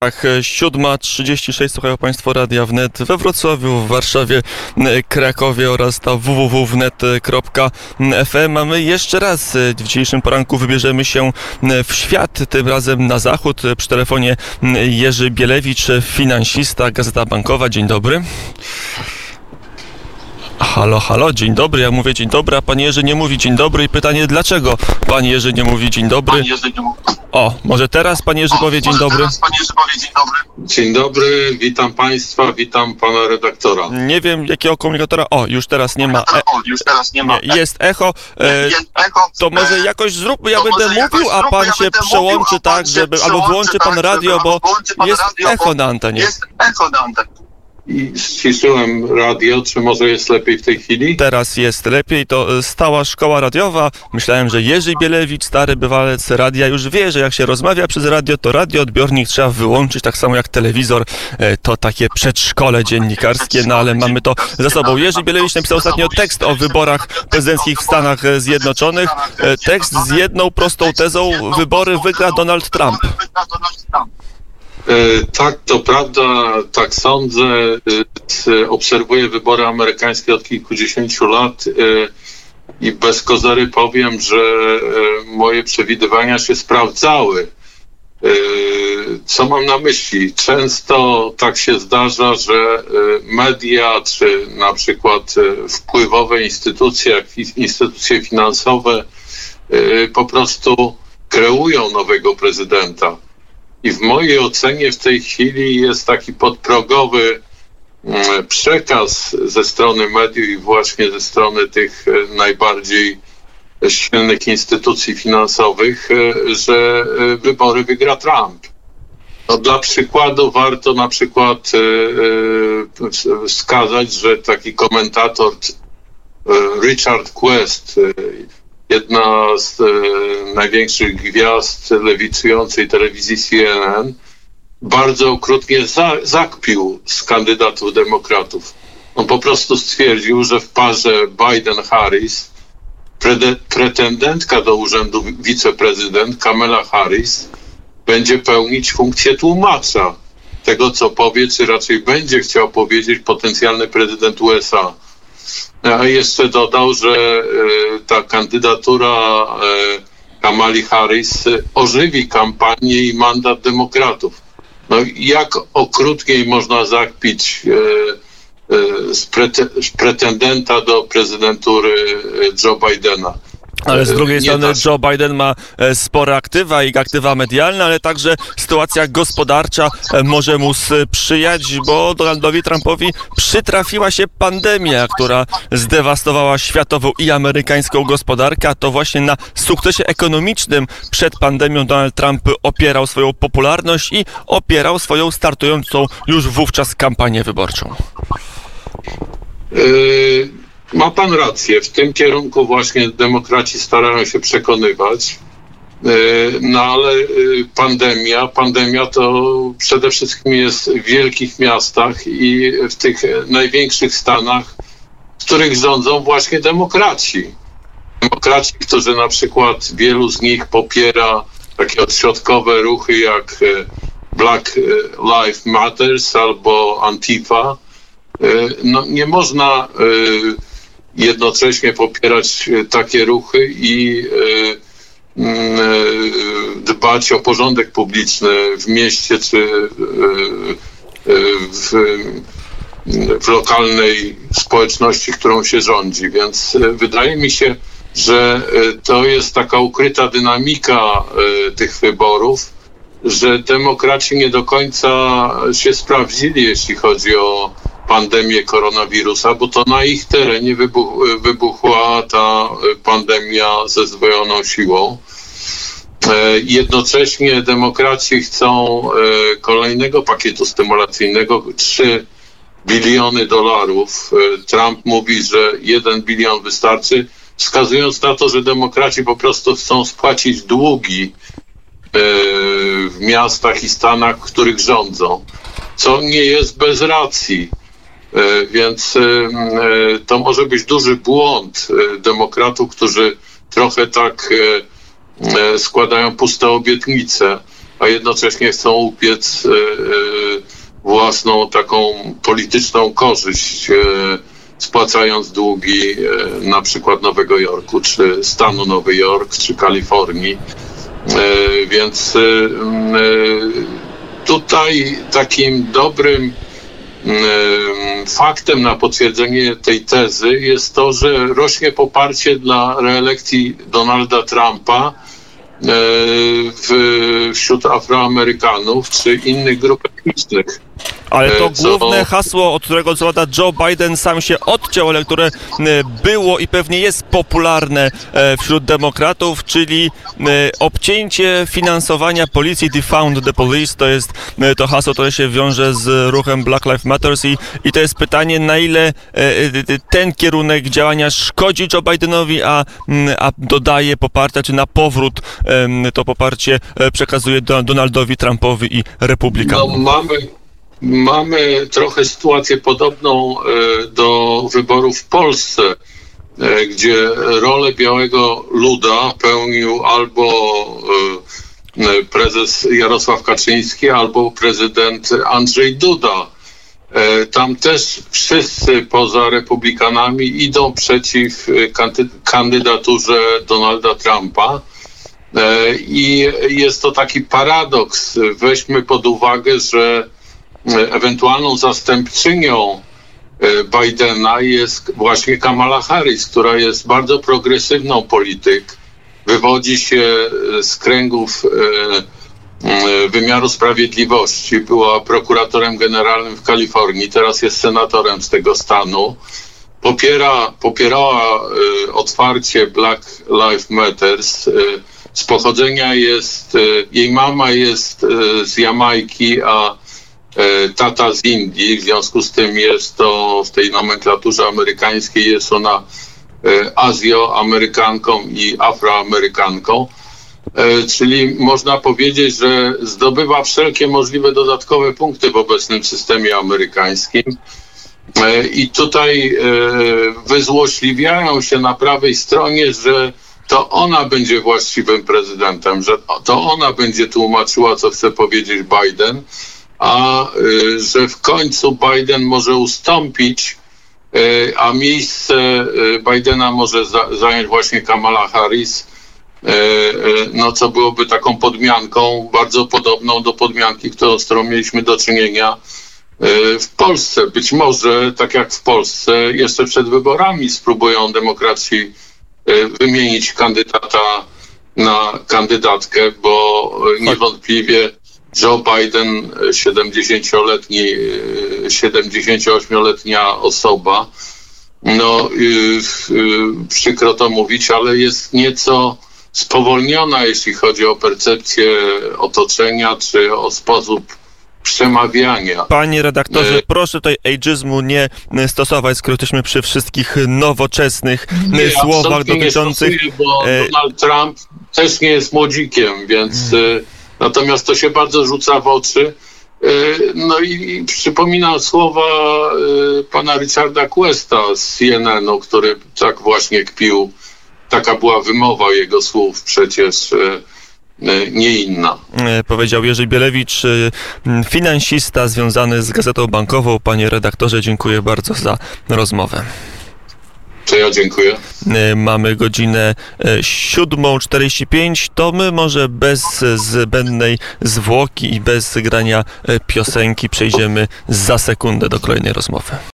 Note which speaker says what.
Speaker 1: Tak, 7.36 słuchają Państwo Radia Wnet we Wrocławiu, w Warszawie, Krakowie oraz na www.wnet.fm. A my jeszcze raz w dzisiejszym poranku wybierzemy się w świat, tym razem na zachód. Przy telefonie Jerzy Bielewicz, finansista, Gazeta Bankowa. Dzień dobry. Halo, halo, dzień dobry. Ja mówię dzień dobry, a pan Jerzy nie mówi dzień dobry i pytanie dlaczego pan Jerzy nie mówi dzień dobry? O, może teraz pan Jerzy powie dzień dobry?
Speaker 2: Dzień dobry, witam Państwa, witam Pana redaktora.
Speaker 1: Nie wiem jakiego komunikatora. O, już teraz nie ma. E,
Speaker 3: O, już teraz nie ma.
Speaker 1: nie, jest echo. E,
Speaker 3: Jest echo.
Speaker 1: to może jakoś zróbmy, ja będę mówił, a pan
Speaker 3: ja
Speaker 1: się przełączy tak, żeby. Albo włączy pan
Speaker 3: tak,
Speaker 1: radio, bo jest echo na antenie.
Speaker 3: Jest echo na antenie.
Speaker 2: I ściszyłem radio, czy może jest lepiej w tej chwili?
Speaker 1: Teraz jest lepiej, to e, stała szkoła radiowa. Myślałem, że Jerzy Bielewicz, stary bywalec radia, już wie, że jak się rozmawia przez radio, to radioodbiornik trzeba wyłączyć, tak samo jak telewizor. E, To takie przedszkole dziennikarskie, no ale mamy to za sobą. Jerzy Bielewicz napisał ostatnio tekst o wyborach prezydenckich w Stanach Zjednoczonych. E, Tekst z jedną prostą tezą, wybory wygra Donald Trump.
Speaker 2: E, tak, to prawda, tak sądzę. E, e, obserwuję wybory amerykańskie od kilkudziesięciu lat i bez kozery powiem, że moje przewidywania się sprawdzały. Co mam na myśli? Często tak się zdarza, że media, czy na przykład wpływowe instytucje, jak instytucje finansowe, po prostu kreują nowego prezydenta. I w mojej ocenie w tej chwili jest taki podprogowy mm, przekaz ze strony mediów i właśnie ze strony tych e, najbardziej silnych instytucji finansowych, e, że e, wybory wygra Trump. No, dla przykładu warto na przykład wskazać, że taki komentator Richard Quest, jedna z e, największych gwiazd lewicującej telewizji CNN, bardzo okrutnie za, zakpił z kandydatów demokratów. On po prostu stwierdził, że w parze Biden-Harris prede- pretendentka do urzędu wiceprezydent Kamala Harris będzie pełnić funkcję tłumacza tego, co powie, czy raczej będzie chciał powiedzieć potencjalny prezydent USA. A jeszcze dodał, że e, ta kandydatura e, Kamali Harris ożywi kampanię i mandat demokratów. No jak okrutniej można zakpić e, z, prete, z pretendenta do prezydentury Joe Bidena?
Speaker 1: Ale z drugiej strony
Speaker 2: się.
Speaker 1: Joe Biden ma e, spore aktywa i aktywa medialne, ale także sytuacja gospodarcza e, może mu sprzyjać, bo Donaldowi Trumpowi przytrafiła się pandemia, która zdewastowała światową i amerykańską gospodarkę, a to właśnie na sukcesie ekonomicznym przed pandemią Donald Trump opierał swoją popularność i opierał swoją startującą już wówczas kampanię wyborczą.
Speaker 2: Yy, Ma pan rację, w tym kierunku właśnie demokraci starają się przekonywać. Yy, No ale yy, pandemia, pandemia to przede wszystkim jest w wielkich miastach i w tych największych stanach, w których rządzą właśnie demokraci. Demokraci, którzy na przykład wielu z nich popiera takie odśrodkowe ruchy jak e, Black Lives Matters albo Antifa. E, No, nie można e, jednocześnie popierać e, takie ruchy i e, mm, e, dbać o porządek publiczny w mieście czy w, w lokalnej społeczności, którą się rządzi. Więc wydaje mi się, że to jest taka ukryta dynamika tych wyborów, że demokraci nie do końca się sprawdzili, jeśli chodzi o pandemię koronawirusa, bo to na ich terenie wybuch, wybuchła ta pandemia ze zdwojoną siłą. E, Jednocześnie demokraci chcą e, kolejnego pakietu stymulacyjnego 3 biliony dolarów. E, Trump mówi, że 1 bilion wystarczy, wskazując na to, że demokraci po prostu chcą spłacić długi w miastach i stanach, w których rządzą, co nie jest bez racji. E, Więc e, e, to może być duży błąd demokratów, którzy trochę tak składają puste obietnice. a jednocześnie chcą upiec własną taką polityczną korzyść, spłacając długi na przykład Nowego Jorku, czy stanu Nowy Jork, czy Kalifornii. Więc tutaj takim dobrym Ym, faktem na potwierdzenie tej tezy jest to, że rośnie poparcie dla reelekcji Donalda Trumpa e, wśród Afroamerykanów czy innych grup etnicznych.
Speaker 1: Ale to
Speaker 2: co-
Speaker 1: główne hasło, od którego co prawda Joe Biden sam się odciął, ale które e, było i pewnie jest popularne e, wśród demokratów, czyli obcięcie finansowania policji, defund the police, to jest to hasło, które się wiąże z ruchem Black Lives Matters i, i to jest pytanie, na ile ten kierunek działania szkodzi Joe Bidenowi, a, m, a dodaje poparcia, czy na powrót to poparcie przekazuje do, Donaldowi Trumpowi i
Speaker 2: No,
Speaker 1: Republikanom.
Speaker 2: mamy, mamy trochę sytuację podobną e, do wyborów w Polsce, e, gdzie rolę białego luda pełnił albo e, prezes Jarosław Kaczyński, albo prezydent Andrzej Duda. Tam też wszyscy poza republikanami idą przeciw kandy- kandydaturze Donalda Trumpa. I jest to taki paradoks. Weźmy pod uwagę, że ewentualną zastępczynią e, Bidena jest właśnie Kamala Harris, która jest bardzo progresywną polityk. Wywodzi się e, z kręgów e, e, wymiaru sprawiedliwości. Była prokuratorem generalnym w Kalifornii, teraz jest senatorem z tego stanu. Popiera, popierała e, otwarcie Black Lives Matters. E, z pochodzenia jest, e, jej mama jest e, z Jamajki, a e, tata z Indii. W związku z tym jest to w tej nomenklaturze amerykańskiej jest ona e, Azjoamerykanką i Afroamerykanką. E, Czyli można powiedzieć, że zdobywa wszelkie możliwe dodatkowe punkty w obecnym systemie amerykańskim. E, I tutaj e, wyzłośliwiają się na prawej stronie, że to ona będzie właściwym prezydentem, że to ona będzie tłumaczyła, co chce powiedzieć Biden, a e, że w końcu Biden może ustąpić, e, a miejsce e, Bidena może za, zająć właśnie Kamala Harris, no co byłoby taką podmianką bardzo podobną do podmianki, którą, z którą mieliśmy do czynienia w Polsce. Być może, tak jak w Polsce, jeszcze przed wyborami spróbują demokracji wymienić kandydata na kandydatkę, bo niewątpliwie Joe Biden, e, 70-letni, e, 78-letnia osoba, no y, przykro to mówić, ale jest nieco spowolniona, jeśli chodzi o percepcję otoczenia czy o sposób przemawiania.
Speaker 1: Panie redaktorze,
Speaker 2: E,
Speaker 1: proszę tutaj ageizmu nie e, stosować, skoro jesteśmy przy wszystkich nowoczesnych e,
Speaker 2: Nie,
Speaker 1: słowach
Speaker 2: absolutnie nie
Speaker 1: dotyczących.
Speaker 2: stosuję, bo
Speaker 1: e,
Speaker 2: Donald Trump też nie jest młodzikiem, więc e, natomiast to się bardzo rzuca w oczy. E, No i, przypominam słowa e, pana Richarda Questa z CNN-u, który tak właśnie kpił. Taka była wymowa jego słów przecież. e, Nie inna.
Speaker 1: Powiedział Jerzy Bielewicz, finansista związany z Gazetą Bankową. Panie redaktorze, dziękuję bardzo za rozmowę.
Speaker 2: To ja dziękuję.
Speaker 1: E, Mamy godzinę e, 7.45, to my może bez zbędnej zwłoki i bez grania e, piosenki przejdziemy za sekundę do kolejnej rozmowy.